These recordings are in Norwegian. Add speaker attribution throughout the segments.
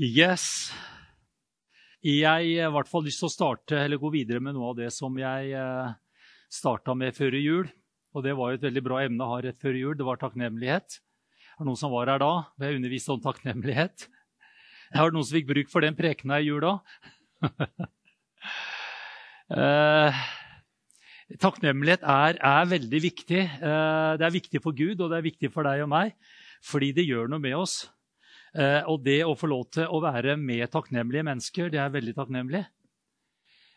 Speaker 1: Yes. Jeg har i hvert fall lyst til å starte, eller gå videre med noe av det som jeg eh, starta med før jul. Og det var jo et veldig bra emne å ha rett før jul. Det var takknemlighet. Det noen som var her da? og jeg underviste om takknemlighet. Har det noen som fikk bruk for den prekena i jula? eh, takknemlighet er, er, veldig viktig. Eh, det er viktig for Gud, og det er viktig for deg og meg. Fordi det gjør noe med oss. Eh, og det å få lov til å være med takknemlige mennesker, det er veldig takknemlig.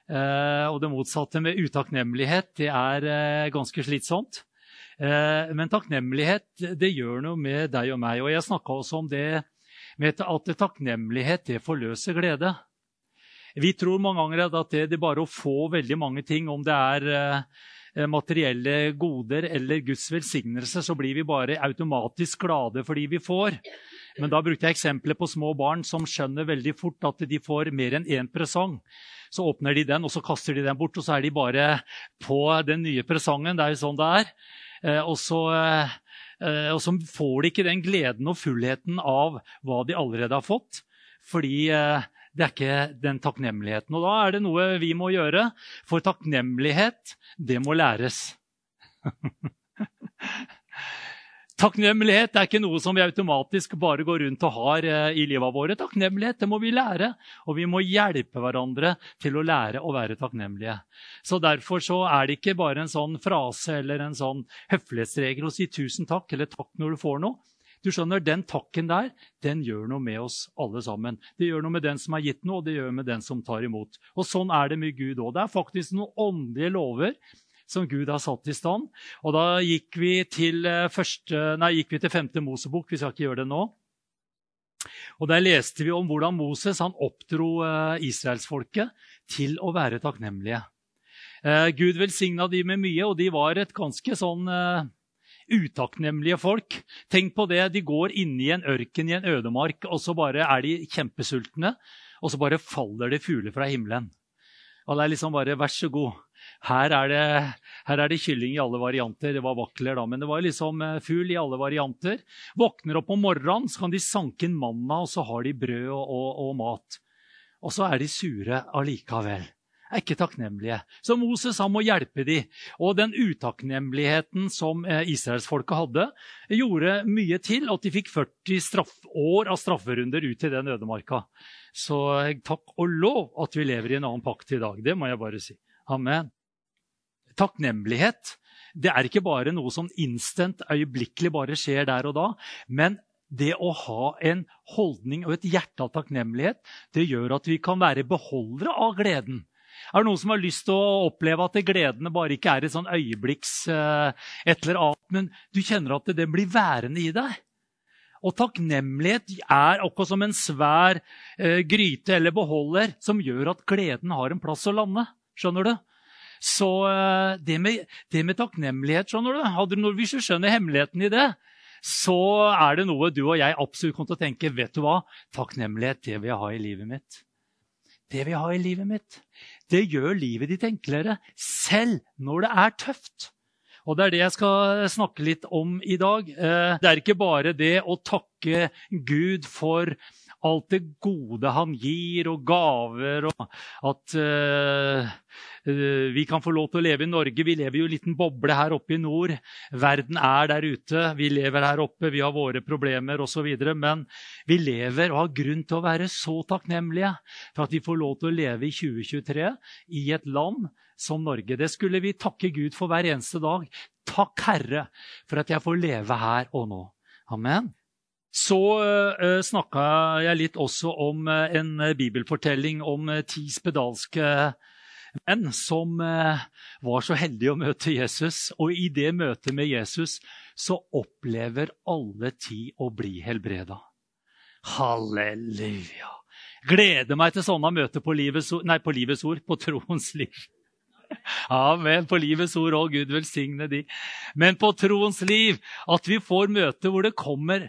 Speaker 1: Eh, og det motsatte med utakknemlighet, det er eh, ganske slitsomt. Men takknemlighet, det gjør noe med deg og meg. Og jeg snakka også om det med at takknemlighet, det forløser glede. Vi tror mange ganger at det er bare å få veldig mange ting, om det er materielle goder eller Guds velsignelse, så blir vi bare automatisk glade fordi vi får. Men da brukte jeg eksempler på små barn som skjønner veldig fort at de får mer enn én presang. Så åpner de den, og så kaster de den bort, og så er de bare på den nye presangen. Det er jo sånn det er. Eh, og så, eh, og så får de ikke den gleden og fullheten av hva de allerede har fått. Fordi eh, det er ikke den takknemligheten. Og da er det noe vi må gjøre. For takknemlighet, det må læres. Takknemlighet er ikke noe som vi automatisk bare går rundt og har eh, i livet vårt. Takknemlighet det må vi lære, og vi må hjelpe hverandre til å lære å være takknemlige. Så Derfor så er det ikke bare en sånn frase eller en sånn høflighetsregel å si tusen takk eller takk når du får noe. Du skjønner, Den takken der den gjør noe med oss alle sammen. Det gjør noe med den som har gitt noe, og det gjør med den som tar imot. Og Sånn er det med Gud òg. Det er faktisk noen åndelige lover som Gud har satt i stand. Og da gikk vi til, eh, første, nei, gikk vi til femte Mosebok. Vi skal ikke gjøre det nå. Og Der leste vi om hvordan Moses han oppdro eh, israelsfolket til å være takknemlige. Eh, Gud velsigna de med mye, og de var et ganske sånn utakknemlige folk. Tenk på det, De går inne i en ørken i en ødemark, og så bare er de kjempesultne. Og så bare faller det fugler fra himmelen. Og det er liksom bare Vær så god. Her er, det, her er det kylling i alle varianter. Det var vakler, da, men det var liksom eh, fugl i alle varianter. Våkner opp om morgenen, så kan de sanke inn manna, og så har de brød og, og, og mat. Og så er de sure allikevel. Er ikke takknemlige. Så Moses han må hjelpe dem. Og den utakknemligheten som eh, israelsfolket hadde, gjorde mye til at de fikk 40 straff, år av strafferunder ut til den ødemarka. Så eh, takk og lov at vi lever i en annen pakt i dag. Det må jeg bare si. Amen takknemlighet det er ikke bare noe som instant, øyeblikkelig bare skjer der og da. Men det å ha en holdning og et hjerte av takknemlighet det gjør at vi kan være beholdere av gleden. Er det noen som har lyst til å oppleve at gledene bare ikke er et sånn øyeblikks uh, et eller annet, men du kjenner at det blir værende i deg? Og takknemlighet er akkurat som en svær uh, gryte eller beholder som gjør at gleden har en plass å lande. Skjønner du? Så eh, det med, det med takknemlighet skjønner du, hadde, når vi skjønner hemmeligheten i det, så er det noe du og jeg absolutt kommer til å tenke vet du hva, takknemlighet det vil jeg ha i livet mitt. Det vil jeg ha i livet mitt. Det gjør livet ditt enklere, selv når det er tøft. Og Det er det jeg skal snakke litt om i dag. Eh, det er ikke bare det å takke Gud for alt det gode han gir, og gaver, og at uh, vi kan få lov til å leve i Norge. Vi lever jo i en liten boble her oppe i nord. Verden er der ute. Vi lever her oppe, vi har våre problemer osv. Men vi lever og har grunn til å være så takknemlige for at vi får lov til å leve i 2023 i et land som Norge. Det skulle vi takke Gud for hver eneste dag. Takk, Herre, for at jeg får leve her og nå. Amen. Så uh, eh, snakka jeg litt også om uh, en bibelfortelling om ti spedalske menn som var så heldige å møte Jesus. Og i det møtet med Jesus så opplever alle ti å bli helbreda. Halleluja! Gleder meg til sånne møter på livets, nei, på livets ord, på troens liv. Amen. På livets ord òg. Gud velsigne de. Men på troens liv, at vi får møte hvor det kommer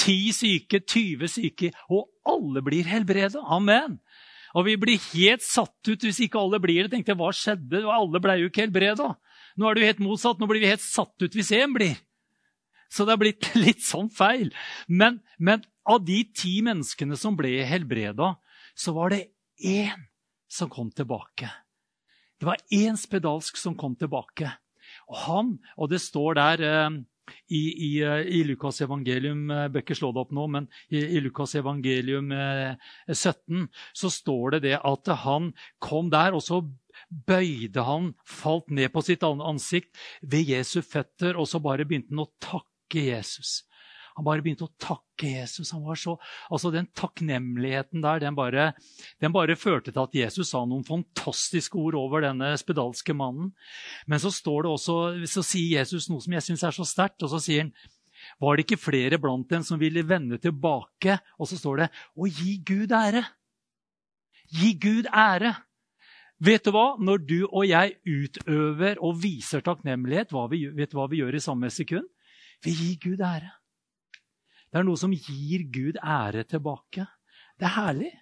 Speaker 1: Ti syke, 20 syke, og alle blir helbredet. Amen. Og vi blir helt satt ut hvis ikke alle blir det. Tenkte Hva skjedde? Alle ble jo ikke helbreda. Nå er det jo helt motsatt. Nå blir vi helt satt ut hvis én blir. Så det har blitt litt sånn feil. Men, men av de ti menneskene som ble helbreda, så var det én som kom tilbake. Det var én spedalsk som kom tilbake. Og han, og det står der eh, i, i, eh, i Lukas evangelium eh, bør ikke slå det opp nå, men i, i Lukas evangelium eh, 17 så står det det at han kom der, og så bøyde han, falt ned på sitt ansikt ved Jesu føtter, og så bare begynte han å takke Jesus. Han bare begynte å takke Jesus. Han var så, altså Den takknemligheten der den bare, den bare førte til at Jesus sa noen fantastiske ord over denne spedalske mannen. Men så står det også, så sier Jesus noe som jeg syns er så sterkt. og så sier han, Var det ikke flere blant dem som ville vende tilbake? Og så står det å gi Gud ære. Gi Gud ære. Vet du hva? Når du og jeg utøver og viser takknemlighet, hva vi, vet du hva vi gjør i samme sekund? Vi gir Gud ære. Det er noe som gir Gud ære tilbake. Det er herlig.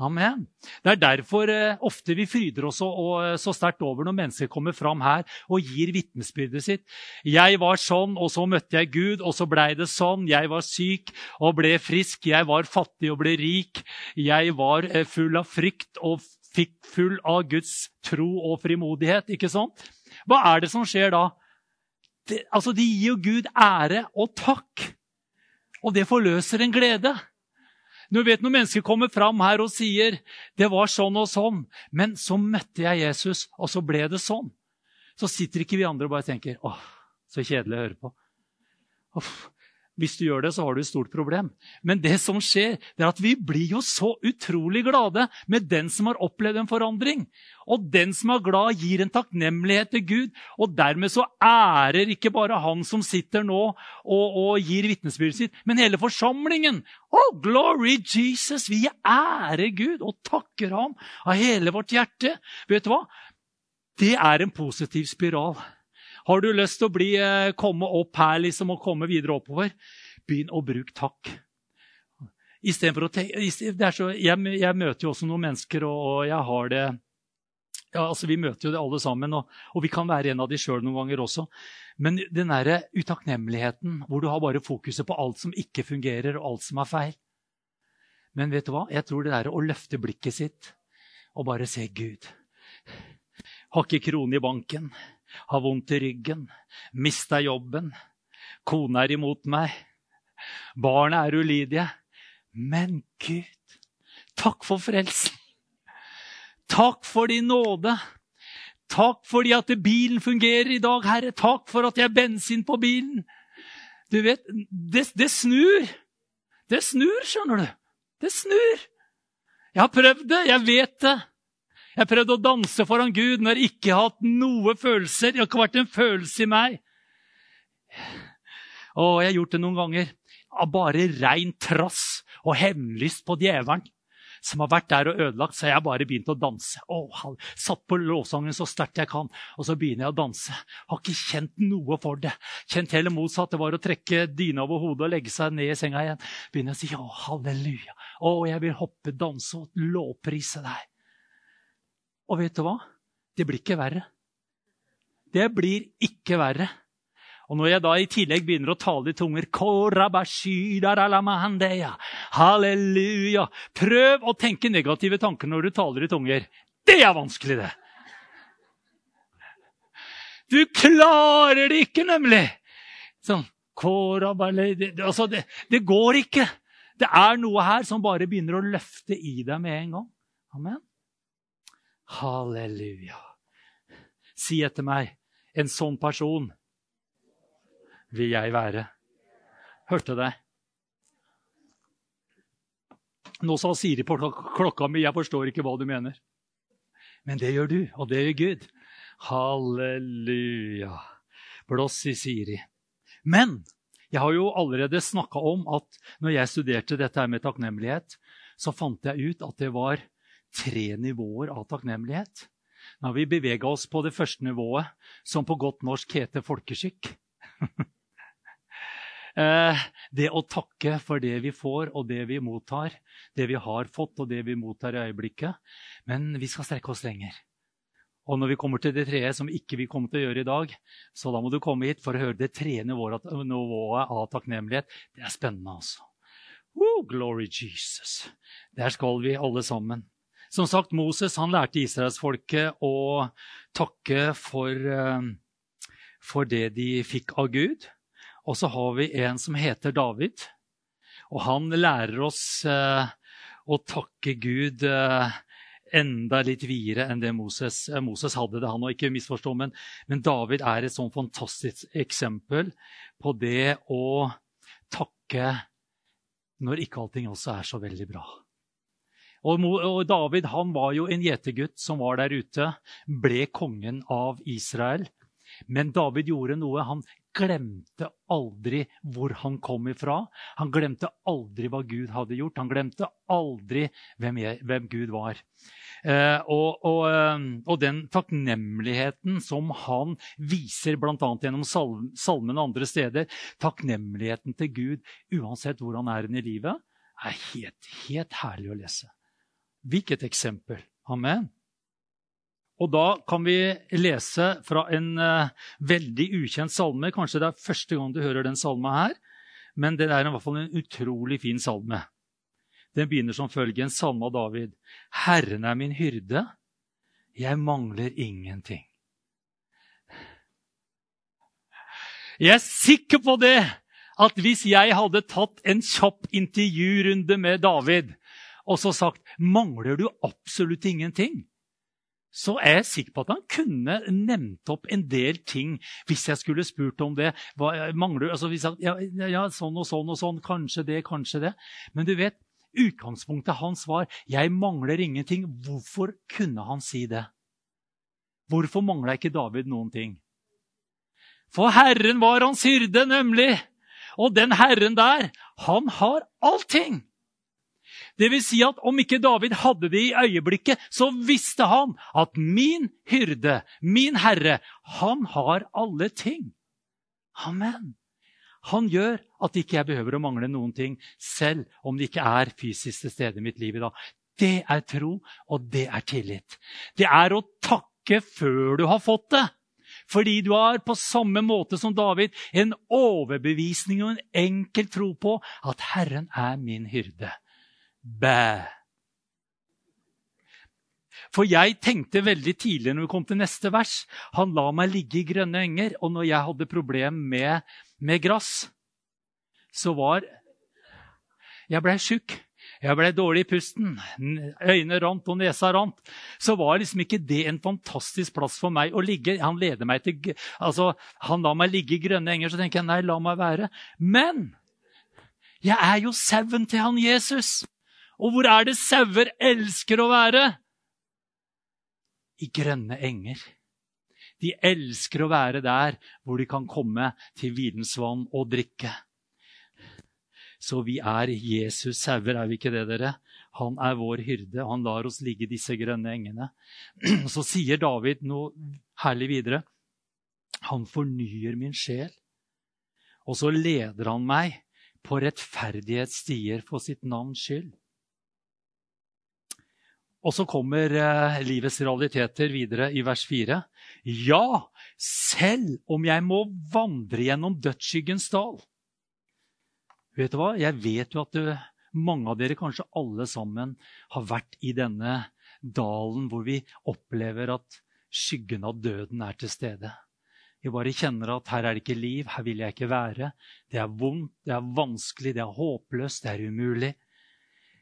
Speaker 1: Amen. Det er derfor eh, ofte vi fryder oss så, og, så sterkt over når mennesker kommer fram her og gir vitnesbyrdet sitt. 'Jeg var sånn, og så møtte jeg Gud, og så blei det sånn.' 'Jeg var syk og ble frisk. Jeg var fattig og ble rik.' 'Jeg var eh, full av frykt og fikk full av Guds tro og frimodighet.' Ikke sant? Hva er det som skjer da? Det, altså, De gir jo Gud ære og takk. Og det forløser en glede. Du vet Når mennesker kommer fram her og sier det var sånn og sånn, men så møtte jeg Jesus, og så ble det sånn, så sitter ikke vi andre og bare tenker åh, så kjedelig å høre på. Uff, hvis du gjør det, så har du et stort problem. Men det som skjer, det er at vi blir jo så utrolig glade med den som har opplevd en forandring. Og den som er glad, gir en takknemlighet til Gud. Og dermed så ærer ikke bare han som sitter nå og, og gir vitnesbyrdet sitt, men hele forsamlingen. Oh, glory Jesus! Vi ærer Gud og takker ham av hele vårt hjerte. Vet du hva? Det er en positiv spiral. Har du lyst til å bli, eh, komme opp her liksom, og komme videre oppover, begynn å bruke takk. å tenke, så, jeg, jeg, møter jo også noen mennesker, og, jeg har det ja, altså Vi møter jo det alle sammen, og, og vi kan være en av de sjøl noen ganger også. Men den derre utakknemligheten hvor du har bare fokuset på alt som ikke fungerer, og alt som er feil. Men vet du hva? Jeg tror det der å løfte blikket sitt og bare se Gud. Har ikke krone i banken har vondt i ryggen, mista jobben, kona er imot meg, barna er ulydige. Men Gud, takk for frelsen. Takk for din nåde. Takk fordi at bilen fungerer i dag, Herre. Takk for at jeg har bensin på bilen. Du vet, det, det snur. Det snur, skjønner du. Det snur. Jeg har prøvd det, jeg vet det. Jeg prøvde å danse foran Gud når jeg ikke har hatt noe følelser. Det har ikke vært en følelse i meg. Og jeg har gjort det noen ganger av bare rein trass og hevnlyst på djevelen som har vært der og ødelagt, så har jeg bare begynt å danse. Åh, satt på lovsangen så sterkt jeg kan, og så begynner jeg å danse. Har ikke kjent noe for det. Kjent heller motsatt. Det var å trekke dyna over hodet og legge seg ned i senga igjen. Begynner å si ja, halleluja. Å, jeg vil hoppe, danse og lovprise deg. Og vet du hva? Det blir ikke verre. Det blir ikke verre. Og når jeg da i tillegg begynner å tale i tunger Halleluja! Prøv å tenke negative tanker når du taler i tunger. Det er vanskelig, det! Du klarer det ikke, nemlig! Sånn altså, det, det går ikke. Det er noe her som bare begynner å løfte i deg med en gang. Amen. Halleluja. Si etter meg en sånn person vil jeg være. Hørte deg. Nå sa Siri på klokka mi, jeg forstår ikke hva du mener. Men det gjør du, og det gjør Gud. Halleluja. Blås i Siri. Men jeg har jo allerede snakka om at når jeg studerte dette med takknemlighet, så fant jeg ut at det var tre nivåer av takknemlighet. Nå har vi bevega oss på det første nivået, som på godt norsk heter folkeskikk. Eh, det å takke for det vi får og det vi mottar. Det vi har fått og det vi mottar i øyeblikket. Men vi skal strekke oss lenger. Og når vi kommer til det tredje, som ikke vi kommer til å gjøre i dag, så da må du komme hit for å høre det tredje nivået av takknemlighet. Det er spennende, altså. Woo, glory Jesus. Der skal vi alle sammen. Som sagt, Moses han lærte israelsfolket å takke for, eh, for det de fikk av Gud. Og så har vi en som heter David. Og han lærer oss eh, å takke Gud eh, enda litt videre enn det Moses, Moses hadde det. han og ikke misforstå, men, men David er et sånn fantastisk eksempel på det å takke når ikke allting også er så veldig bra. Og, David han var jo en gjetergutt som var der ute, ble kongen av Israel. Men David gjorde noe. Han glemte aldri hvor han kom ifra. Han glemte aldri hva Gud hadde gjort. Han glemte aldri hvem, jeg, hvem Gud var. Eh, og, og, eh, og, den takknemligheten som han viser bl.a. gjennom salmen og andre steder, takknemligheten til Gud uansett hvor han er i livet, er helt, helt herlig å lese. Hvilket eksempel. Amen. Og da kan vi lese fra en uh, veldig ukjent salme. Kanskje det er første gang du hører den salma her, men det er i hvert fall en utrolig fin salme. Den begynner som følger en salme av David. Herren er min hyrde, jeg mangler ingenting. Jeg er sikker på det, at hvis jeg hadde tatt en kjapp intervjurunde med David og så sagt 'Mangler du absolutt ingenting?' så er jeg sikker på at han kunne nevnt opp en del ting hvis jeg skulle spurt om det. Hva, mangler, altså, jeg, ja, ja, sånn og sånn og sånn, kanskje det, kanskje det. Men du vet, utgangspunktet hans var 'jeg mangler ingenting'. Hvorfor kunne han si det? Hvorfor mangla ikke David noen ting? For Herren var hans hyrde, nemlig. Og den Herren der, han har allting. Det vil si at om ikke David hadde det i øyeblikket, så visste han at min hyrde, min herre, han har alle ting. Amen. Han gjør at ikke jeg behøver å mangle noen ting, selv om det ikke er fysisk til stede i mitt liv i dag. Det er tro, og det er tillit. Det er å takke før du har fått det. Fordi du har på samme måte som David en overbevisning og en enkel tro på at Herren er min hyrde. Bæ. For jeg tenkte veldig tidlig når vi kom til neste vers Han la meg ligge i grønne enger. Og når jeg hadde problem med, med gress, så var Jeg blei sjuk. Jeg blei dårlig i pusten. Øynene rant og nesa rant. Så var liksom ikke det en fantastisk plass for meg å ligge. Han meg til, altså, han la meg ligge i grønne enger, så tenker jeg nei, la meg være. Men jeg er jo sauen til han Jesus. Og hvor er det sauer elsker å være? I grønne enger. De elsker å være der hvor de kan komme til vidensvann og drikke. Så vi er Jesus sauer, er vi ikke det, dere? Han er vår hyrde, han lar oss ligge i disse grønne engene. Så sier David noe herlig videre. Han fornyer min sjel, og så leder han meg på rettferdighetsstier for sitt navns skyld. Og så kommer eh, livets realiteter videre i vers 4. Ja, selv om jeg må vandre gjennom dødsskyggens dal. Vet du hva? Jeg vet jo at det, mange av dere, kanskje alle sammen, har vært i denne dalen hvor vi opplever at skyggen av døden er til stede. Vi bare kjenner at her er det ikke liv, her vil jeg ikke være. Det er vondt, det er vanskelig, det er håpløst, det er umulig.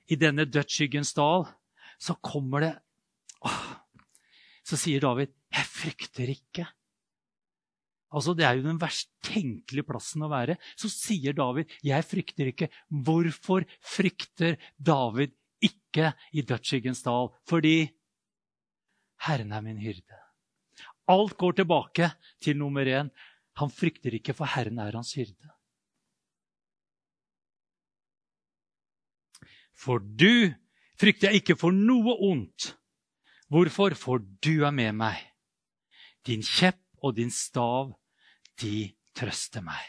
Speaker 1: I denne dødsskyggens dal så kommer det åh, Så sier David, 'Jeg frykter ikke'. Altså, Det er jo den verst tenkelige plassen å være. Så sier David, 'Jeg frykter ikke'. Hvorfor frykter David ikke i dødsskyggens dal? Fordi Herren er min hyrde. Alt går tilbake til nummer én. Han frykter ikke, for Herren er hans hyrde. For du frykter jeg ikke for noe ondt. Hvorfor? For du er med meg. Din kjepp og din stav, de trøster meg.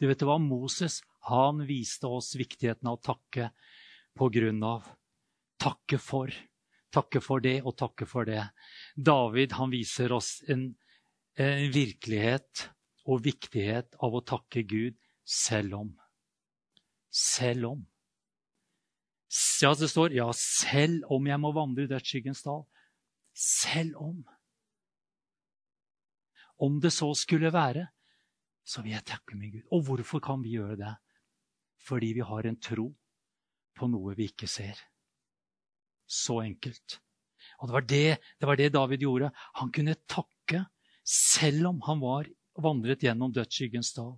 Speaker 1: Du vet hva? Moses han viste oss viktigheten av å takke på grunn av. Takke for. Takke for det og takke for det. David han viser oss en, en virkelighet og viktighet av å takke Gud selv om. Selv om. Ja, det står ja, selv om jeg må vandre i dødsskyggens dal. Selv om. Om det så skulle være, så vil jeg takke min Gud. Og hvorfor kan vi gjøre det? Fordi vi har en tro på noe vi ikke ser. Så enkelt. Og det var det, det var det, David gjorde. Han kunne takke selv om han var vandret gjennom dødsskyggens dal.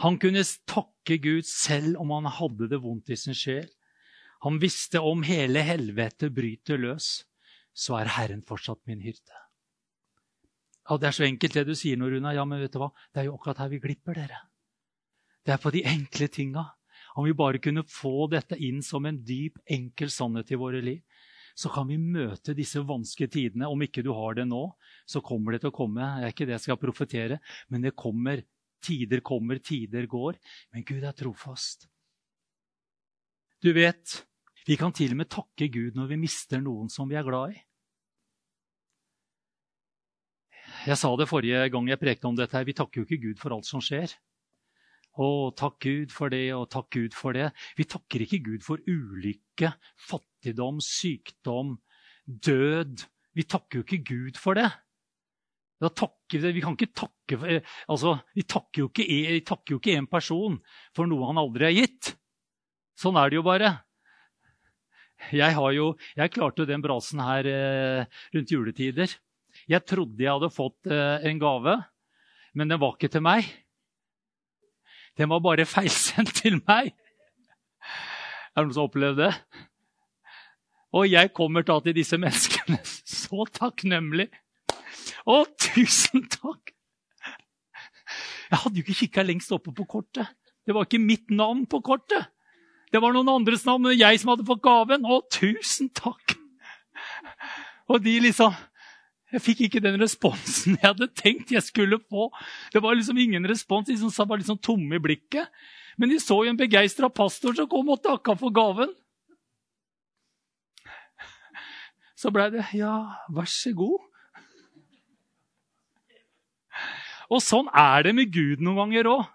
Speaker 1: Han kunne takke Gud selv om han hadde det vondt i sin sjel. Han visste om hele helvete bryter løs, så er Herren fortsatt min hyrde. Ja, Det er så enkelt det du sier nå, Runa. Ja, men vet du hva? Det er jo akkurat her vi glipper, dere. Det er på de enkle tinga. Om vi bare kunne få dette inn som en dyp, enkel sannhet i våre liv, så kan vi møte disse vanskelige tidene. Om ikke du har det nå, så kommer det til å komme. Det er ikke det jeg skal profetere, men det kommer. Tider kommer, tider går. Men Gud er trofast. Du vet, vi kan til og med takke Gud når vi mister noen som vi er glad i. Jeg sa det forrige gang jeg prekte om dette. her, Vi takker jo ikke Gud for alt som skjer. Å, takk Gud for det, og takk Gud for det. Vi takker ikke Gud for ulykke, fattigdom, sykdom, død. Vi takker jo ikke Gud for det. Takker, vi takke eh, altså, Vi takker ikke, vi takker jo ikke en person for noe han aldri har gitt. Sånn er det jo bare. Jeg, jo, jeg klarte den brasen her eh, rundt juletider. Jeg trodde jeg hadde fått eh, en gave, men den var ikke til meg. Den var bare feilsendt til meg. Er det noen som har opplevd det? Og jeg kommer da til disse menneskene så takknemlig. Å, tusen takk! Jeg hadde jo ikke kikka lengst oppe på kortet. Det var ikke mitt navn på kortet. Det var noen andres navn, men jeg som hadde fått gaven. Å, tusen takk! Og de liksom Jeg fikk ikke den responsen jeg hadde tenkt jeg skulle få. Det var liksom ingen respons. De som var liksom tomme i blikket. Men de så jo en begeistra pastor som kom og takka for gaven. Så blei det Ja, vær så god. Og sånn er det med Gud noen ganger òg.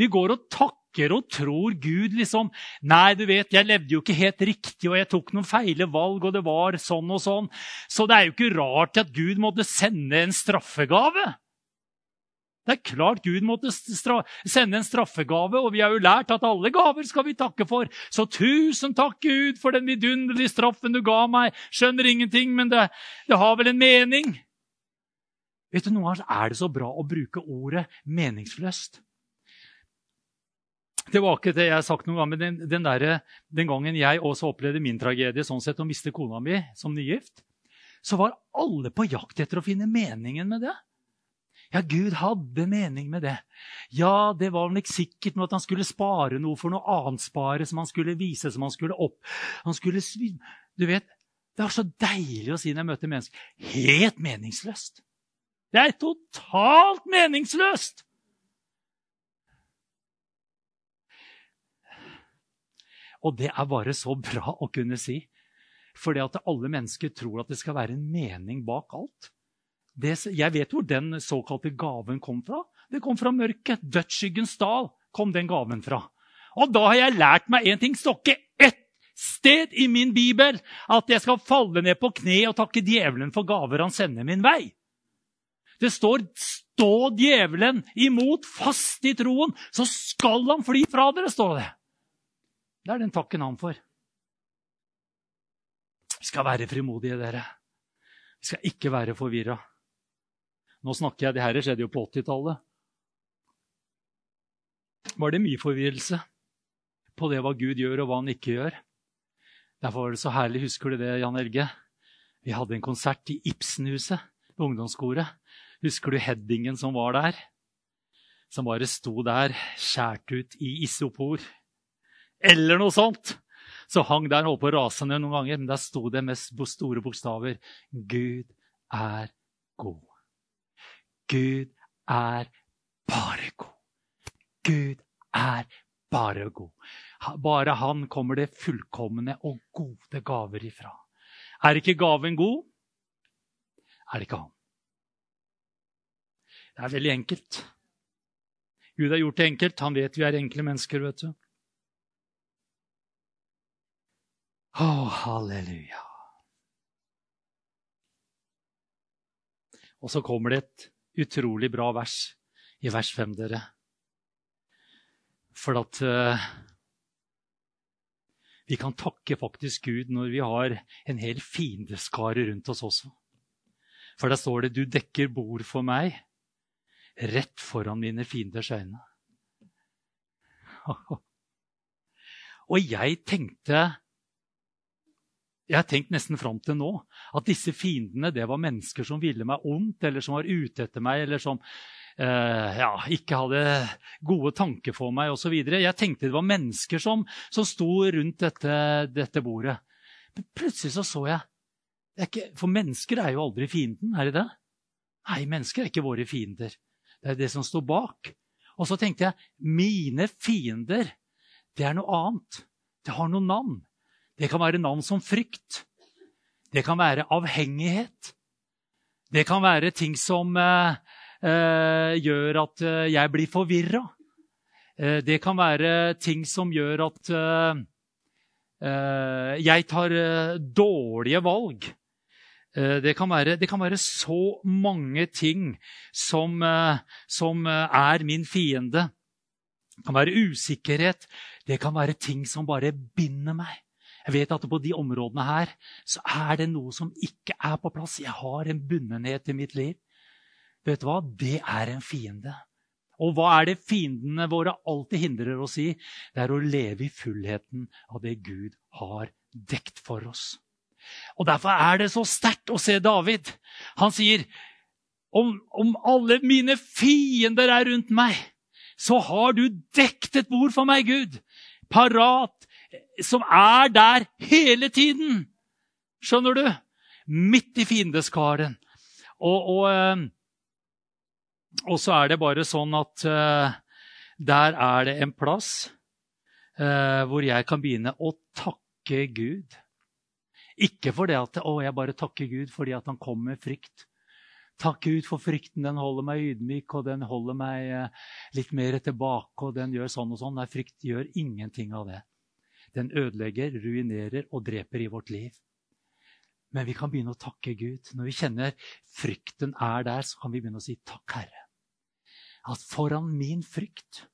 Speaker 1: Vi går og takker og tror Gud liksom Nei, du vet, jeg levde jo ikke helt riktig, og jeg tok noen feile valg, og det var sånn og sånn. Så det er jo ikke rart at Gud måtte sende en straffegave. Det er klart Gud måtte sende en straffegave, og vi har jo lært at alle gaver skal vi takke for. Så tusen takk, Gud, for den vidunderlige straffen du ga meg. Skjønner ingenting, men det, det har vel en mening? Vet du, Noen ganger er det så bra å bruke ordet meningsløst. Tilbake til jeg har sagt noen ganger, den, den, der, den gangen jeg også opplevde min tragedie sånn sett, å miste kona mi som nygift, så var alle på jakt etter å finne meningen med det. Ja, Gud hadde mening med det. Ja, det var vel ikke sikkert noe at han skulle spare noe for noe annet spare som han skulle vise, som han skulle opp. Han skulle Du vet, Det er så deilig å si når jeg møter mennesker. Helt meningsløst. Det er totalt meningsløst! Og det er bare så bra å kunne si. Fordi at alle mennesker tror at det skal være en mening bak alt. Det, jeg vet hvor den såkalte gaven kom fra. Det kom fra mørket. Dødsskyggens dal kom den gaven fra. Og da har jeg lært meg én ting. Det står ikke ett sted i min bibel at jeg skal falle ned på kne og takke djevelen for gaver han sender min vei. Det står 'stå djevelen imot, fast i troen', så skal han fly fra dere, står det. Det er den takken han får. Vi skal være frimodige, dere. Vi skal ikke være forvirra. Nå snakker jeg, Det her skjedde jo på 80-tallet. Var det mye forvirrelse på det hva Gud gjør, og hva han ikke gjør? Derfor var det så herlig. Husker du det, Jan Elge? Vi hadde en konsert i Ibsenhuset på ungdomskoret. Husker du headingen som var der? Som bare sto der, skåret ut i isopor. Eller noe sånt! Så hang der, holdt på å rase ned noen ganger, men der sto det med store bokstaver Gud er god. Gud er bare god. Gud er bare god. Bare han kommer det fullkomne og gode gaver ifra. Er ikke gaven god, er det ikke han. Det er veldig enkelt. Gud har gjort det enkelt. Han vet vi er enkle mennesker. vet du. Å, oh, halleluja. Og så kommer det et utrolig bra vers i vers 5, dere. For at uh, vi kan takke faktisk Gud når vi har en hel fiendeskare rundt oss også. For der står det 'Du dekker bord for meg rett foran mine fienders øyne'. Og jeg tenkte jeg har tenkt nesten fram til nå at disse fiendene det var mennesker som ville meg ondt, eller som var ute etter meg, eller som eh, ja, ikke hadde gode tanker for meg osv. Jeg tenkte det var mennesker som, som sto rundt dette, dette, bordet. Men plutselig så så jeg ikke, For mennesker er jo aldri fienden, er de det? Nei, mennesker er ikke våre fiender. Det er det som står bak. Og så tenkte jeg mine fiender, det er noe annet. Det har noe navn. Det kan være navn som frykt. Det kan være avhengighet. Det kan være ting som eh, eh, gjør at eh, jeg blir forvirra. Eh, det kan være ting som gjør at eh, eh, jeg tar dårlige valg. Det kan, være, det kan, være, så mange ting som, som er min fiende. Det kan være usikkerhet. Det kan være ting som bare binder meg. Jeg vet at på de områdene her så er det noe som ikke er på plass. Jeg har en bundenhet i mitt liv. Vet du hva? Det er en fiende. Og hva er det fiendene våre alltid hindrer oss i? Det er å leve i fullheten av det Gud har dekt for oss. Og Derfor er det så sterkt å se David. Han sier om, om alle mine fiender er rundt meg, så har du dekt et bord for meg, Gud. Parat som er der hele tiden. Skjønner du? Midt i fiendeskaren. Og, og, eh, og, så er det bare sånn at uh, der er det en plass uh, hvor jeg kan begynne å takke Gud. Ikke fordi at jeg bare takker Gud fordi at han kom med frykt. Takk Gud for frykten. Den holder meg ydmyk, og den holder meg litt mer tilbake, og den gjør sånn og sånn. Nei, frykt gjør ingenting av det. Den ødelegger, ruinerer og dreper i vårt liv. Men vi kan begynne å takke Gud. Når vi kjenner frykten er der, så kan vi begynne å si takk, Herre. At foran min frykt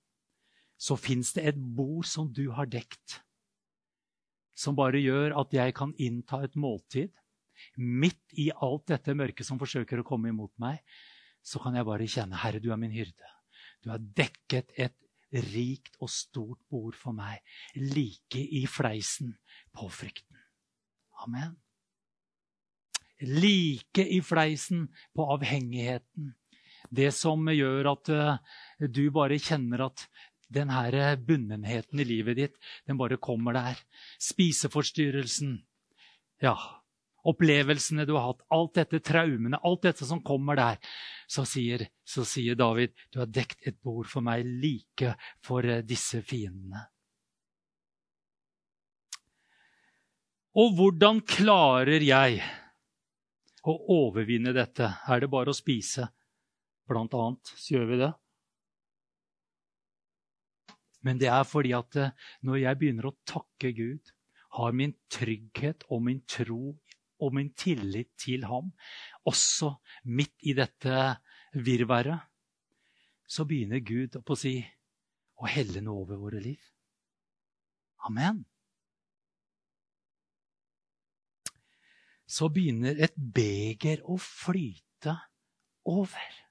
Speaker 1: så fins det et bord som du har dekt. Som bare gjør at jeg kan innta et måltid. Midt i alt dette mørket som forsøker å komme imot meg, så kan jeg bare kjenne Herre, du er min hyrde. Du har dekket et rikt og stort bord for meg, like i fleisen på frykten. Amen. Like i fleisen på avhengigheten. Det som gjør at uh, du bare kjenner at den her bunnenheten i livet ditt, den bare kommer der. Spiseforstyrrelsen. Ja, opplevelsene du har hatt, alt dette traumene, alt dette som kommer der, så sier, så sier David, du har dekt et bord for meg like for eh, disse fiendene. Og hvordan klarer jeg å overvinne dette? Er det bare å spise? Blant annet så gjør vi det. Men det er fordi at eh, når jeg begynner å takke Gud, har min trygghet og min tro og min tillit til ham, også midt i dette virværet, så begynner Gud å si å helle noe over våre liv. Amen. Så begynner et beger å flyte over.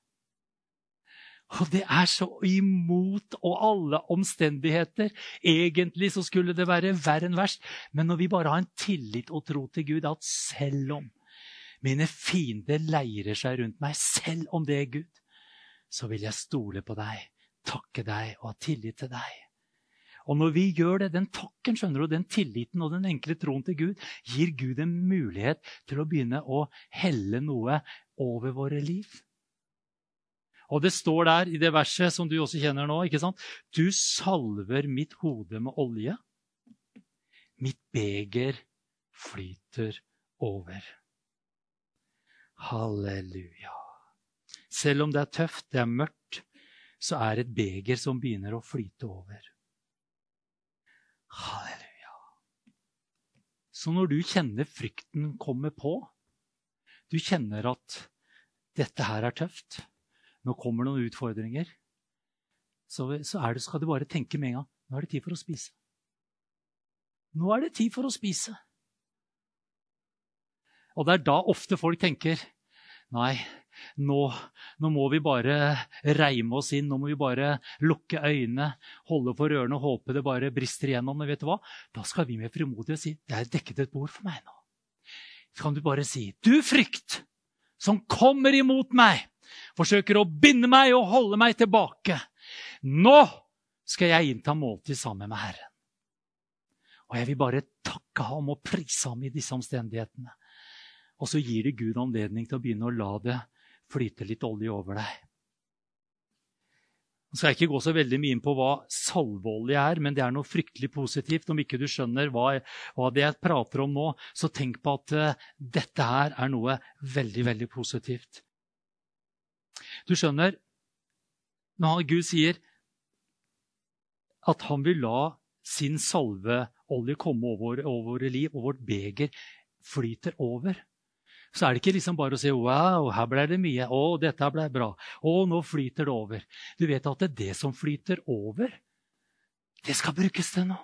Speaker 1: Og det er så imot og alle omstendigheter. Egentlig så skulle det være verre enn verst. Men når vi bare har en tillit og tro til Gud, at selv om mine fiender leirer seg rundt meg, selv om det er Gud, så vil jeg stole på deg, takke deg og ha tillit til deg. Og når vi gjør det, den takken skjønner du, den tilliten og den enkle troen til Gud, gir Gud en mulighet til å begynne å helle noe over våre liv. Og det står der i det verset som du også kjenner nå. ikke sant? Du salver mitt hode med olje. Mitt beger flyter over. Halleluja. Selv om det er tøft, det er mørkt, så er et beger som begynner å flyte over. Halleluja. Så når du kjenner frykten komme på, du kjenner at dette her er tøft, nå kommer noen utfordringer, så, så det, skal du bare tenke med en gang nå er det tid for å spise. Nå er det tid for å spise. Og det er da ofte folk tenker Nei, nå, nå, må vi bare reime oss inn. Nå må vi bare lukke øynene, holde for ørene og håpe det bare brister igjennom. Men vet du hva? Da skal vi med frimodighet si det er dekket et bord for meg nå. Så kan du bare si du frykt som kommer imot meg, forsøker å binde meg og holde meg tilbake. Nå skal jeg innta måltid sammen med Herren. Og jeg vil bare takke ham og prise ham i disse omstendighetene. Og så gir det Gud anledning til å begynne å la det flyte litt olje over deg. Nå skal jeg ikke gå så veldig mye inn på hva salveolje er, men det er noe fryktelig positivt. Om ikke du skjønner hva, hva det jeg prater om nå, så tenk på at uh, dette her er noe veldig, veldig positivt. Du skjønner, når Gud sier at han vil la sin salveolje komme over, over våre liv, og vårt beger flyter over, så er det ikke liksom bare å si wow, her ble det mye. Å, dette ble bra. Å, nå flyter det over. Du vet at det er det som flyter over, det skal brukes til noe.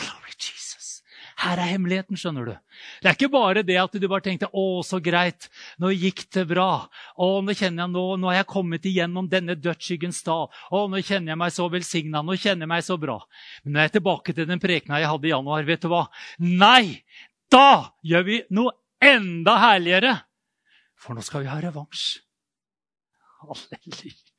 Speaker 1: Glory Jesus. Her er hemmeligheten, skjønner du. Det er ikke bare det at du bare tenkte 'Å, så greit. Nå gikk det bra.' 'Å, nå kjenner jeg nå, nå har jeg kommet igjennom denne dødsskyggens dal.' 'Å, nå kjenner jeg meg så velsigna. Nå kjenner jeg meg så bra.' Men nå er jeg tilbake til den prekena jeg hadde i januar. Vet du hva? Nei! Da gjør vi noe enda herligere. For nå skal vi ha revansj. Halleluja.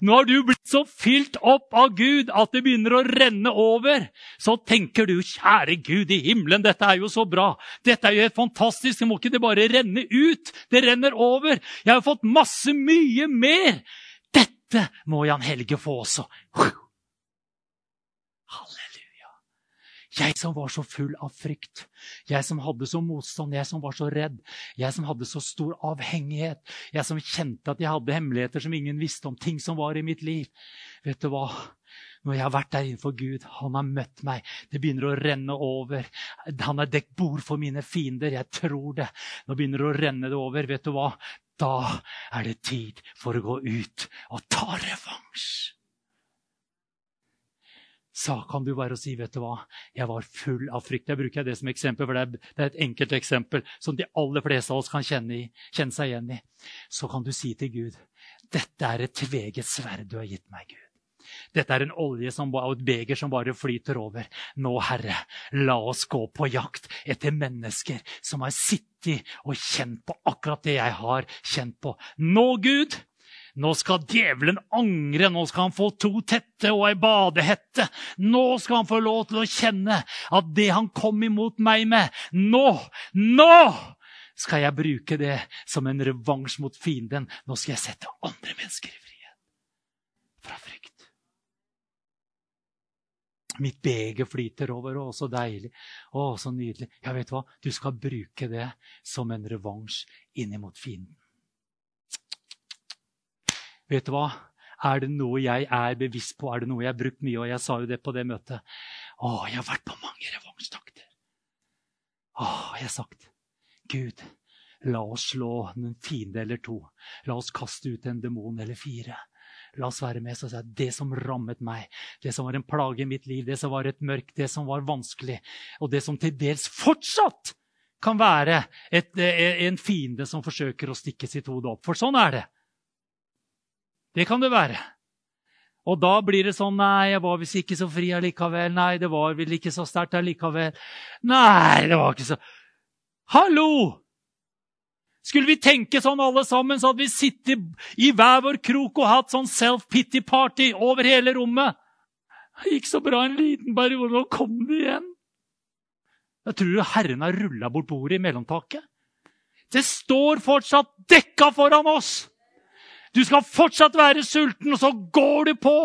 Speaker 1: Nå har du blitt så fylt opp av Gud at det begynner å renne over. Så tenker du, kjære Gud i himmelen, dette er jo så bra. Dette er jo helt fantastisk. Det må ikke det bare renne ut. Det renner over. Jeg har fått masse, mye mer. Dette må Jan Helge få også. Jeg som var så full av frykt. Jeg som hadde så motstand, jeg som var så redd. Jeg som hadde så stor avhengighet. Jeg som kjente at jeg hadde hemmeligheter som ingen visste om. Ting som var i mitt liv. Vet du hva? Når jeg har vært der innenfor Gud, han har møtt meg. Det begynner å renne over. Han har dekt bord for mine fiender. Jeg tror det. Nå begynner det å renne det over. Vet du hva? Da er det tid for å gå ut og ta revansj sa kan du bare si vet du hva, jeg var full av frykt. Jeg bruker det som eksempel, for det er et enkelt eksempel som de aller fleste av oss kan kjenne, i, kjenne seg igjen i. Så kan du si til Gud dette er et tveget sverd du har gitt meg, Gud. Dette er en olje som, og et beger som bare flyter over. Nå, Herre, la oss gå på jakt etter mennesker som har sittet og kjent på akkurat det jeg har kjent på. Nå, Gud, nå skal djevelen angre. Nå skal han få to tette og ei badehette. Nå skal han få lov til å kjenne at det han kom imot meg med Nå! Nå! skal jeg bruke det som en revansj mot fienden. Nå skal jeg sette andre mennesker i frihet fra frykt. Mitt beger flyter over. Å, så deilig. Å, så nydelig. Ja, vet du hva? Du skal bruke det som en revansj inn mot fienden. Vet du hva? Er det noe jeg er bevisst på, er det noe jeg har brukt mye, og jeg sa jo det på det møtet Å, jeg har vært på mange revansjtakter. Å, jeg har sagt Gud, la oss slå en fiende eller to. La oss kaste ut en demon eller fire. La oss være med Så sier jeg, det som rammet meg, det som var en plage i mitt liv, det som var et mørk, det som var vanskelig, og det som til dels fortsatt kan være et, en fiende som forsøker å stikke sitt hode opp. For sånn er det. Det kan det være. Og da blir det sånn Nei, jeg var visst ikke så fri allikevel. Nei, det var vel ikke så sterkt allikevel. Nei, det var ikke så Hallo! Skulle vi tenke sånn alle sammen, så hadde vi sittet i hver vår krok og hatt sånn self-pity-party over hele rommet. Det gikk så bra en liten periode, nå kom det igjen. Jeg tror Herren har rulla bort bordet i mellomtaket. Det står fortsatt dekka foran oss! Du skal fortsatt være sulten, og så går du på!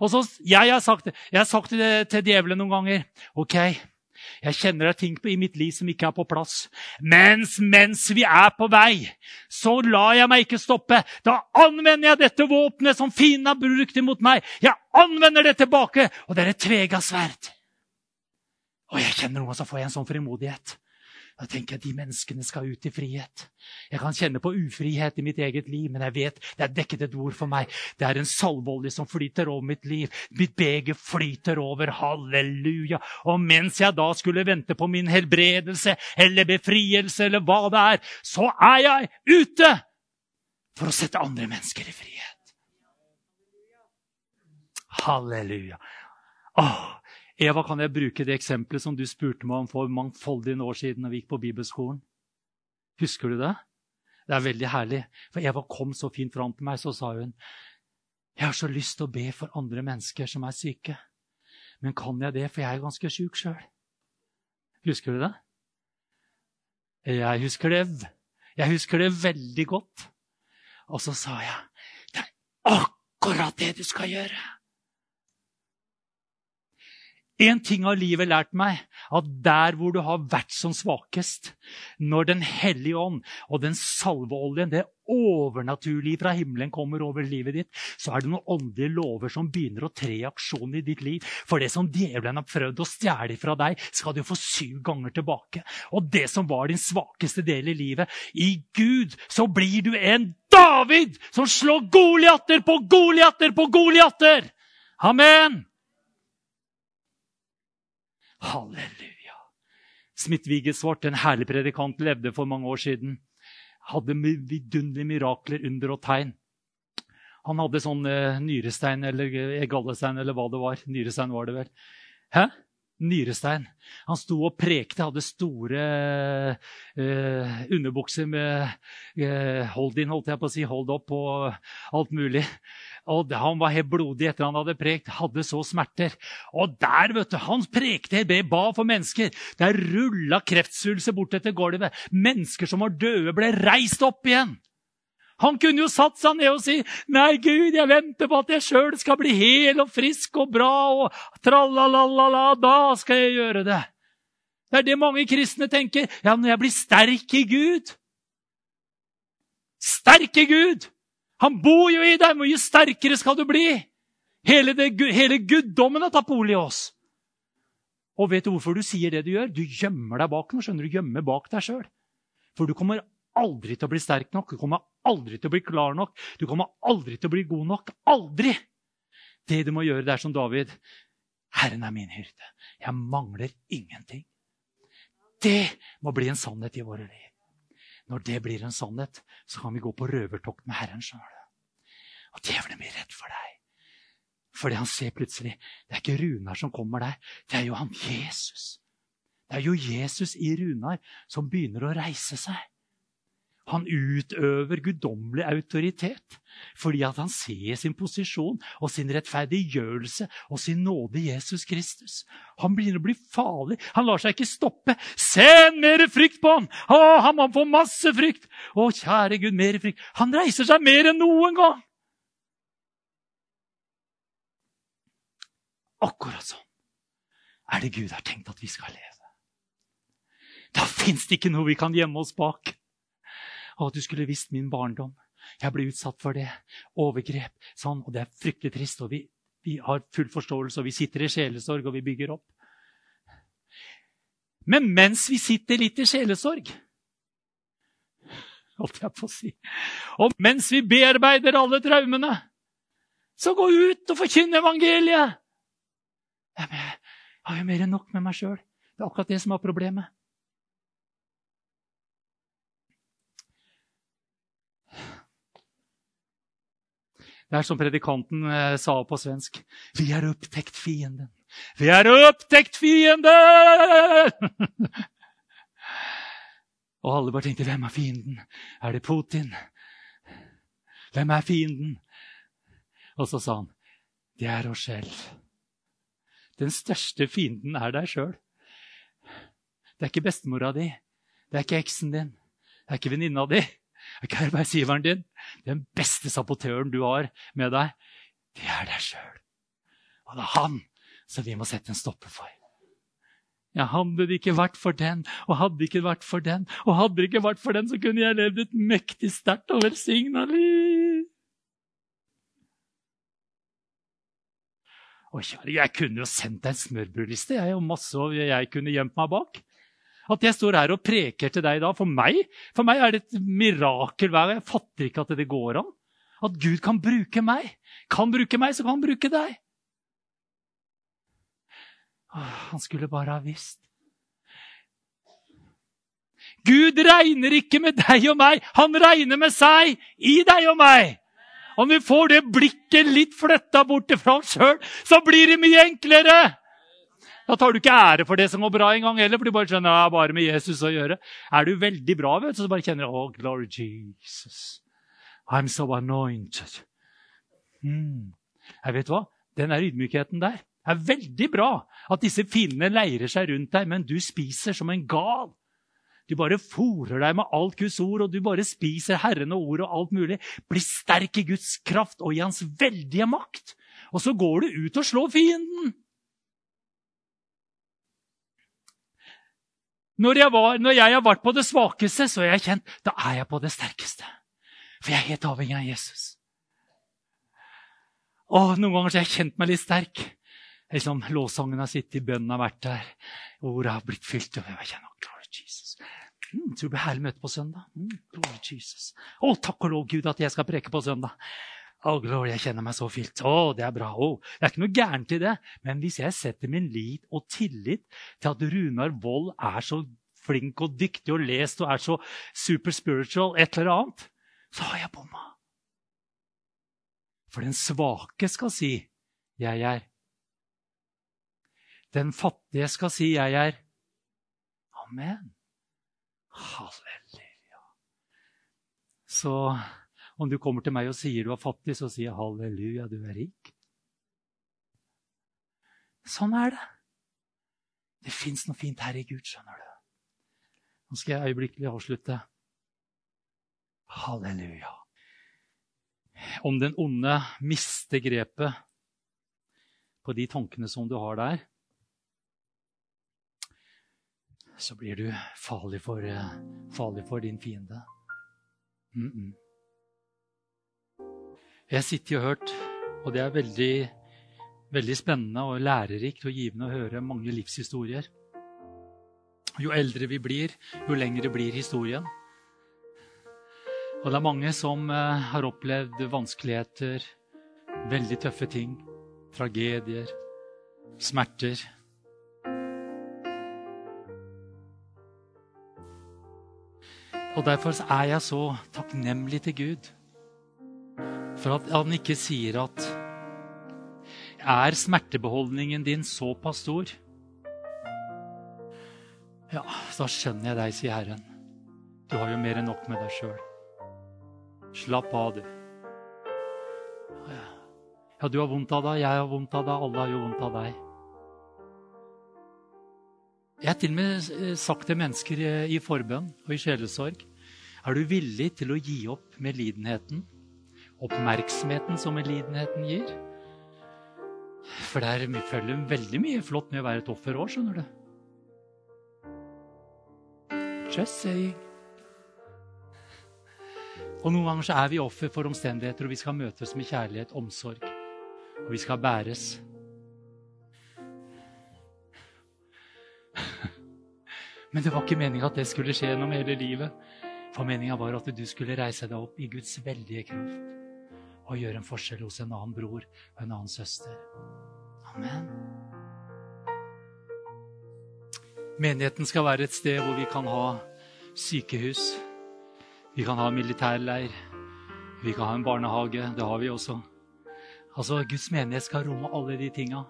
Speaker 1: Og så, jeg, har sagt, jeg har sagt det til djevelen noen ganger. OK, jeg kjenner det er ting i mitt liv som ikke er på plass. Mens, mens vi er på vei, så lar jeg meg ikke stoppe. Da anvender jeg dette våpenet som fienden har brukt imot meg. Jeg anvender det tilbake, og det er et tvega sverd. Og jeg kjenner noe, så får jeg en sånn frimodighet. Da tenker jeg at de menneskene skal ut i frihet. Jeg kan kjenne på ufrihet i mitt eget liv, men jeg vet det er dekket et ord for meg. Det er en salveolje som flyter over mitt liv. Mitt beger flyter over. Halleluja. Og mens jeg da skulle vente på min helbredelse eller befrielse eller hva det er, så er jeg ute for å sette andre mennesker i frihet. Halleluja. Åh, Eva, kan jeg bruke det eksempelet som du spurte meg om for mangfoldige år siden når vi gikk på bibelskolen? Husker du det? Det er veldig herlig. For Eva kom så fint fram til meg, så sa hun Jeg har så lyst til å be for andre mennesker som er syke. Men kan jeg det, for jeg er ganske sjuk sjøl? Husker du det? Jeg husker det. Jeg husker det veldig godt. Og så sa jeg det er akkurat det du skal gjøre. En ting har livet lært meg, at der hvor du har vært som svakest, når Den hellige ånd og den salveoljen, det overnaturlige fra himmelen, kommer over livet ditt, så er det noen åndelige lover som begynner å tre i aksjon i ditt liv. For det som djevelen har prøvd å stjele fra deg, skal du få syv ganger tilbake. Og det som var din svakeste del i livet, i Gud så blir du en David som slår Goliater på Goliater på Goliater! Amen! Halleluja. Smith Wiggesvart, en herlig predikant, levde for mange år siden. Hadde vidunderlige mirakler, under og tegn. Han hadde sånn eh, nyrestein eller eh, gallestein eller hva det var. Nyrestein var det vel. Hæ? Nyrestein. Han sto og prekte, hadde store eh, underbukser med eh, hold in, holdt jeg på å si, hold opp og alt mulig. Og Han var helt blodig etter han hadde prekt, hadde så smerter. Og der, vet du, Han prekte, ba for mennesker. Der rulla kreftsvulster bort etter gulvet. Mennesker som var døde, ble reist opp igjen. Han kunne jo satt seg ned og si, 'Nei, Gud, jeg venter på at jeg sjøl skal bli hel og frisk og bra.' og tralalala, Da skal jeg gjøre det. Det er det mange kristne tenker. Ja, når jeg blir sterk i Gud Sterk i Gud! Han bor jo i deg! Mye sterkere skal du bli? Hele, det, hele guddommen har tatt bolig i oss. Og vet du hvorfor du sier det du gjør? Du gjemmer deg bak noe. skjønner Du gjemmer bak deg sjøl. For du kommer aldri til å bli sterk nok, du kommer aldri til å bli klar nok, du kommer aldri til å bli god nok. Aldri! Det du må gjøre, det er som David. Herren er min hyrde. Jeg mangler ingenting. Det må bli en sannhet i våre liv. Når det blir en sannhet, så kan vi gå på røvertokt med Herren sjøl. Og djevelen blir redd for deg. Fordi han ser plutselig det er ikke Runar som kommer der, det er jo han Jesus. Det er jo Jesus i Runar som begynner å reise seg. Han utøver guddommelig autoritet fordi at han ser sin posisjon og sin rettferdiggjørelse og sin nåde i Jesus Kristus. Han begynner å bli farlig. Han lar seg ikke stoppe. Send mer frykt på ham! Å, han få masse frykt! Å, kjære Gud, mer frykt. Han reiser seg mer enn noen gang. Akkurat sånn er det Gud har tenkt at vi skal leve. Da fins det ikke noe vi kan gjemme oss bak. Å, du skulle visst min barndom. Jeg ble utsatt for det. Overgrep. Sånn. Og det er fryktelig trist. Og vi, vi har full forståelse, og vi sitter i sjelesorg, og vi bygger opp. Men mens vi sitter litt i sjelesorg holdt jeg på å si. Og mens vi bearbeider alle traumene, så gå ut og forkynn evangeliet! Jeg har jo mer enn nok med meg sjøl. Det er akkurat det som er problemet. Det er som predikanten eh, sa på svensk. Vi er opptekt fienden. Vi er opptekt fienden! Og alle bare tenkte hvem er fienden? Er det Putin? Hvem er fienden? Og så sa han det er oss selv. Den største fienden er deg sjøl. Det er ikke bestemora di. Det er ikke eksen din. Det er ikke venninna di. Er ikke arbeidsgiveren din. Den beste sabotøren du har med deg, det er deg sjøl. Og det er han som vi må sette en stopper for. Ja, Hadde det ikke vært for den, og hadde det ikke vært for den, og hadde det ikke vært for den, så kunne jeg levd et mektig sterkt og velsigna liv. Kjære, jeg kunne jo sendt deg en smørbrødliste. Jeg og masse jeg kunne gjemt meg bak. At jeg står her og preker til deg da, for meg, for meg er det et mirakel hver gang. Jeg fatter ikke at det går an. At Gud kan bruke meg. Kan bruke meg, så kan han bruke deg. Han skulle bare ha visst. Gud regner ikke med deg og meg, han regner med seg i deg og meg. Om vi får det blikket litt flytta bort fra oss sjøl, så blir det mye enklere. Da tar du ikke ære for det som går bra engang heller, for du bare skjønner det bare med Jesus å gjøre. Er du veldig bra, vet du, så bare kjenner du oh, glory Jesus. I'm so anointed. Mm. Jeg vet hva? Den der ydmykheten der er veldig bra. At disse fiendene leirer seg rundt deg, men du spiser som en gal. Du bare fòrer deg med alt Guds ord, og du bare spiser Herren og ord og alt mulig. Bli sterk i Guds kraft og i Hans veldige makt. Og så går du ut og slår fienden. Når jeg, var, når jeg har vært på det svakeste, så har jeg kjent da er jeg på det sterkeste. For jeg er helt avhengig av Jesus. Og Noen ganger har jeg kjent meg litt sterk. Liksom, Lovsangen har sittet i bønnen har vært der. Ordet har blitt fylt. og jeg kjenner, glory Jesus. Mm, tror det blir herlig møte på søndag. Mm, glory Jesus. Å, takk og lov, Gud, at jeg skal preke på søndag. Glory, jeg kjenner meg så fint. Å, det er bra. Oh. det er ikke noe gærent i det. Men hvis jeg setter min lit og tillit til at Runar Wold er så flink og dyktig og lest og er så super spiritual, et eller annet, så har jeg bomma. For den svake skal si 'jeg er'. Den fattige skal si 'jeg er'. Amen. Halleluja. Så om du kommer til meg og sier du er fattig, så sier jeg halleluja, du er rik. Sånn er det. Det fins noe fint her i Gud, skjønner du. Nå skal jeg øyeblikkelig avslutte. Halleluja. Om den onde mister grepet på de tankene som du har der, så blir du farlig for, eh, farlig for din fiende. Mm -mm. Jeg har sittet og hørt, og det er veldig, veldig spennende og lærerikt og givende å høre mange livshistorier. Jo eldre vi blir, jo lengre blir historien. Og det er mange som eh, har opplevd vanskeligheter, veldig tøffe ting, tragedier, smerter. Og Derfor er jeg så takknemlig til Gud for at han ikke sier at Er smertebeholdningen din såpass stor? Ja, da skjønner jeg deg, sier Herren. Du har jo mer enn nok med deg sjøl. Slapp av, du. Ja, du har vondt av deg, jeg har vondt av deg, alle har jo vondt av deg. Jeg har til og med sagt til mennesker i forbønn og i sjelesorg Er du villig til å gi opp medlidenheten? Oppmerksomheten som medlidenheten gir? For det er, følger veldig mye flott med å være et offer òg, skjønner du. Just saying. Og Noen ganger så er vi offer for omstendigheter, og vi skal møtes med kjærlighet, omsorg. Og vi skal bæres. Men det var ikke meninga at det skulle skje gjennom hele livet. For meninga var at du skulle reise deg opp i Guds veldige kraft og gjøre en forskjell hos en annen bror og en annen søster. Amen. Menigheten skal være et sted hvor vi kan ha sykehus. Vi kan ha militærleir. Vi kan ha en barnehage. Det har vi også. Altså, Guds menighet skal romme alle de tinga.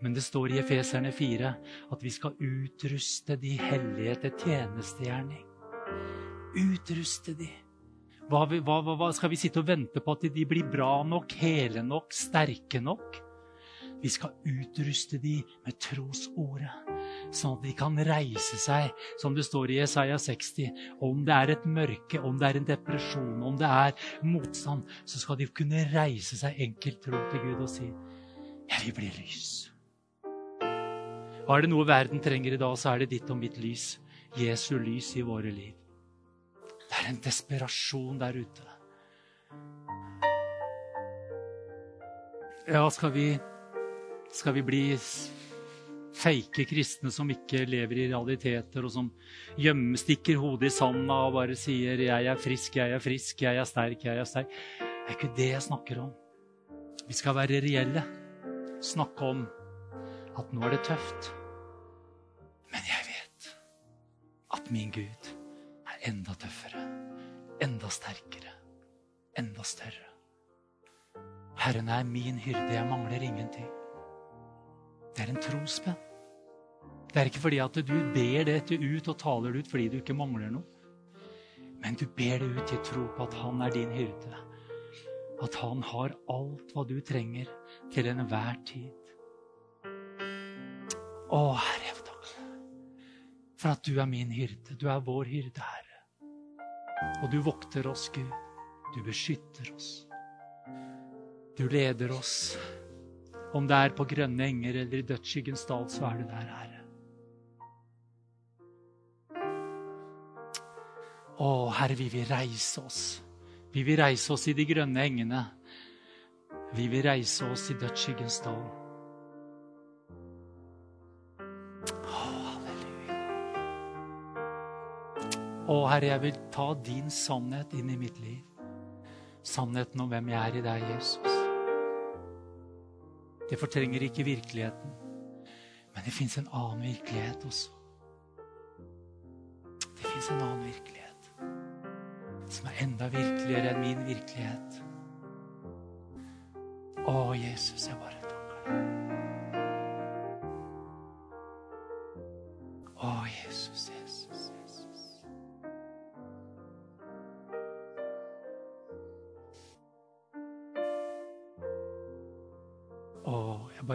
Speaker 1: Men det står i Efeserne 4 at vi skal utruste de hellige til tjenestegjerning. Utruste de. Hva, hva, hva, skal vi sitte og vente på at de blir bra nok, hele nok, sterke nok? Vi skal utruste de med trosordet, sånn at de kan reise seg, som det står i Jesaja 60. Om det er et mørke, om det er en depresjon, om det er motstand, så skal de kunne reise seg enkelt tro til Gud og si, 'Jeg vil bli lys'. Og er det noe verden trenger i dag, så er det ditt og mitt lys. Jesu lys i våre liv. Det er en desperasjon der ute. Ja, skal vi Skal vi bli feike kristne som ikke lever i realiteter, og som gjemmestikker hodet i sanda og bare sier 'jeg er frisk, jeg er frisk, jeg er sterk, jeg er sterk'? Det er ikke det jeg snakker om. Vi skal være reelle. Snakke om at nå er det tøft. Men jeg vet at min Gud enda tøffere, enda sterkere, enda større. Herren er min hyrde, jeg mangler ingenting. Det er en trospenn. Det er ikke fordi at du ber dette ut og taler det ut fordi du ikke mangler noe. Men du ber det ut i tro på at han er din hyrde. At han har alt hva du trenger til enhver tid. Å, Herre, jeg vil takke for at du er min hyrde. Du er vår hyrde, Herre. Og du vokter oss, Gud. Du beskytter oss. Du leder oss. Om det er på grønne enger eller i dødsskyggens dal, så er du der, Herre. Å, Herre, vi vil reise oss. Vi vil reise oss i de grønne engene. Vi vil reise oss i dødsskyggens dal. Å, Herre, jeg vil ta din sannhet inn i mitt liv. Sannheten om hvem jeg er i deg, Jesus. Det fortrenger ikke virkeligheten, men det fins en annen virkelighet også. Det fins en annen virkelighet som er enda virkeligere enn min virkelighet. Å, Jesus, jeg bare takker deg.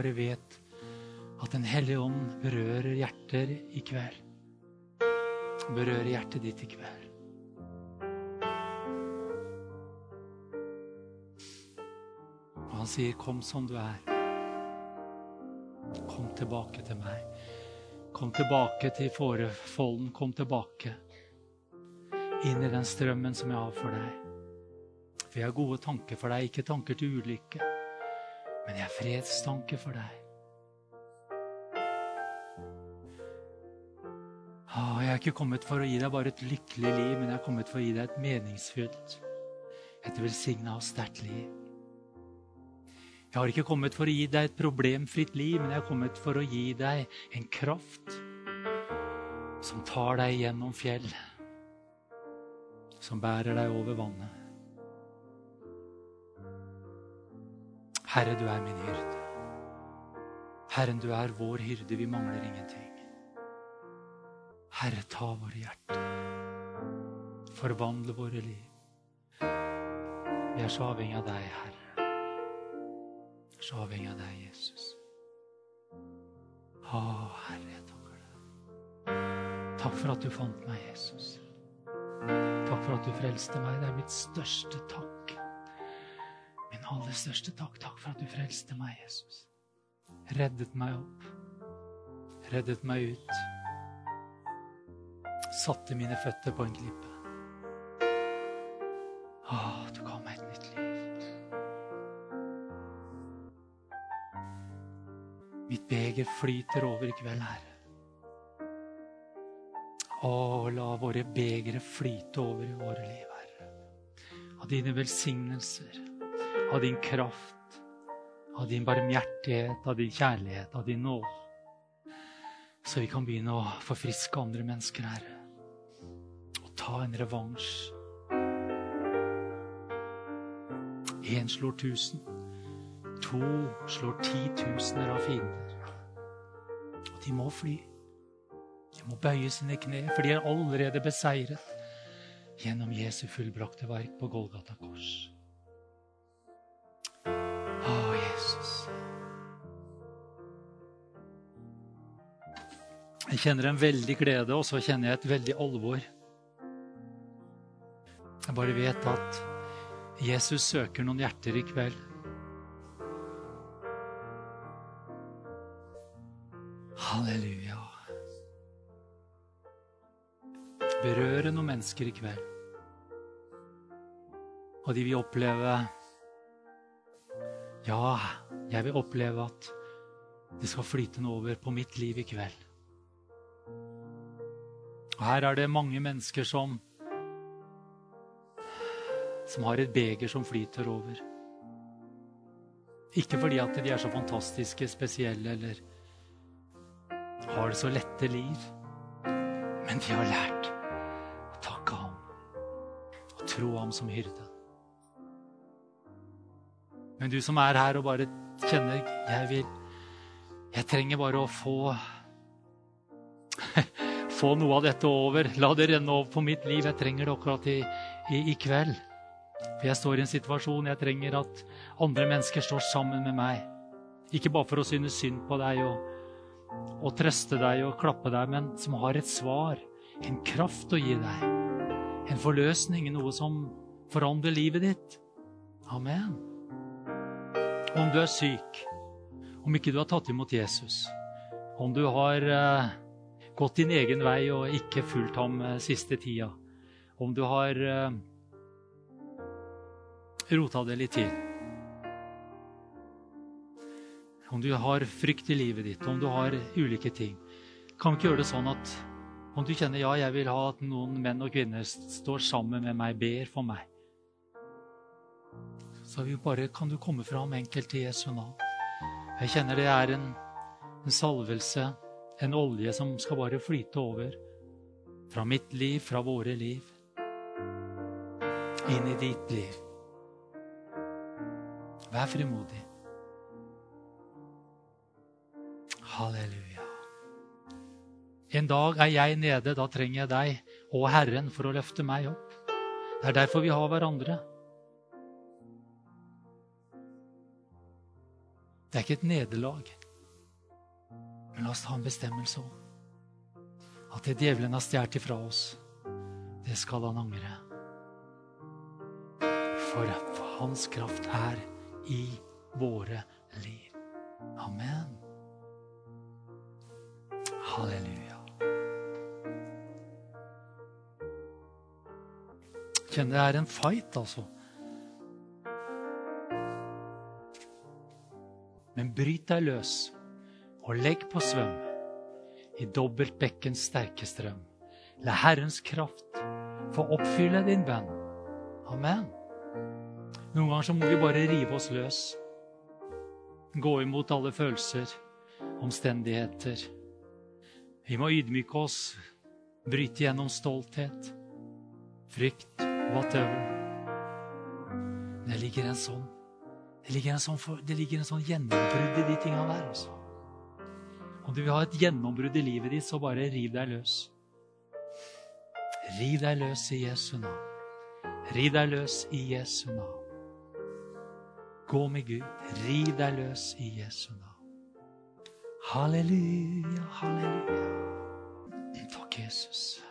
Speaker 1: Bare vet at Den hellige ånd berører hjerter i kveld. Berører hjertet ditt i kveld. Og han sier, 'Kom som du er'. Kom tilbake til meg. Kom tilbake til fårefolden. Kom tilbake inn i den strømmen som jeg har for deg. For jeg har gode tanker for deg, ikke tanker til ulykke, men jeg har fredstanke for deg. Ah, jeg er ikke kommet for å gi deg bare et lykkelig liv, men jeg er kommet for å gi deg et meningsfylt, et velsigna og sterkt liv. Jeg har ikke kommet for å gi deg et problemfritt liv, men jeg er kommet for å gi deg en kraft som tar deg gjennom fjell, som bærer deg over vannet. Herre, du er min hyrde. Herren, du er vår hyrde. Vi mangler ingenting. Herre, ta våre hjerter. Forvandle våre liv. Vi er så avhengig av deg, Herre så avhengig av deg, Jesus. Å, Herre, jeg takker deg. Takk for at du fant meg, Jesus. Takk for at du frelste meg. Det er mitt største takk. Min aller største takk. Takk for at du frelste meg, Jesus. Reddet meg opp. Reddet meg ut. Satte mine føtter på en klippe. Å, du ga meg et nytt liv. Mitt beger flyter over i kveld, Herre. Å, la våre begre flyte over i våre liv, Herre. Av dine velsignelser, av din kraft, av din barmhjertighet, av din kjærlighet, av din nåde. Så vi kan begynne å forfriske andre mennesker, Herre. Og ta en revansj. Én slår tusen. To slår titusener av fiender. Og de må fly. De må bøye sine kne, for de er allerede beseiret gjennom Jesu fullbrakte verk på Golgata kors. Jeg kjenner en veldig glede, og så kjenner jeg et veldig alvor. Jeg bare vet at Jesus søker noen hjerter i kveld. Halleluja. Berøre noen mennesker i kveld. Og de vil oppleve Ja, jeg vil oppleve at Det skal flyte noe over på mitt liv i kveld. Og her er det mange mennesker som som har et beger som flyter over. Ikke fordi at de er så fantastiske, spesielle eller har det så lette liv, men de har lært å takke ham og tro ham som hyrde. Men du som er her og bare kjenner jeg vil, jeg trenger bare å få få noe av dette over. La det renne over på mitt liv. Jeg trenger det akkurat i, i, i kveld. For jeg står i en situasjon jeg trenger at andre mennesker står sammen med meg. Ikke bare for å synes synd på deg og, og trøste deg og klappe deg, men som har et svar, en kraft å gi deg. En forløsning, noe som forandrer livet ditt. Amen. Om du er syk, om ikke du har tatt imot Jesus, om du har uh, gått din egen vei og ikke fulgt ham uh, siste tida, om du har uh, rota det litt til. Om du har frykt i livet ditt, om du har ulike ting. Kan vi ikke gjøre det sånn at om du kjenner ja, jeg vil ha at noen menn og kvinner står sammen med meg, ber for meg, så vi bare, kan du komme fram enkelt i Jesu navn. Jeg kjenner det er en, en salvelse, en olje som skal bare flyte over. Fra mitt liv, fra våre liv, inn i ditt liv. Vær frimodig. Halleluja. En dag er jeg nede, da trenger jeg deg og Herren for å løfte meg opp. Det er derfor vi har hverandre. Det er ikke et nederlag. Men la oss ta en bestemmelse om at det djevelen har stjålet ifra oss, det skal han angre. For hans kraft er i våre liv. Amen. Halleluja. Kjenner det er en fight, altså. Men bryt deg løs og legg på svøm i dobbelt bekkens sterke strøm. La Herrens kraft få oppfylle din bønn. Amen. Noen ganger så må vi bare rive oss løs. Gå imot alle følelser, omstendigheter. Vi må ydmyke oss, bryte gjennom stolthet, frykt, whatever. Det ligger en sånn det ligger en sånn, sånn gjennombrudd i de tinga der. altså. Om du vil ha et gjennombrudd i livet ditt, så bare riv deg løs. Riv deg løs i Jesu navn. Riv deg løs i Jesu navn. Gå med Gud. Riv deg løs i Jesu navn. Halleluja, halleluja. Takk, Jesus.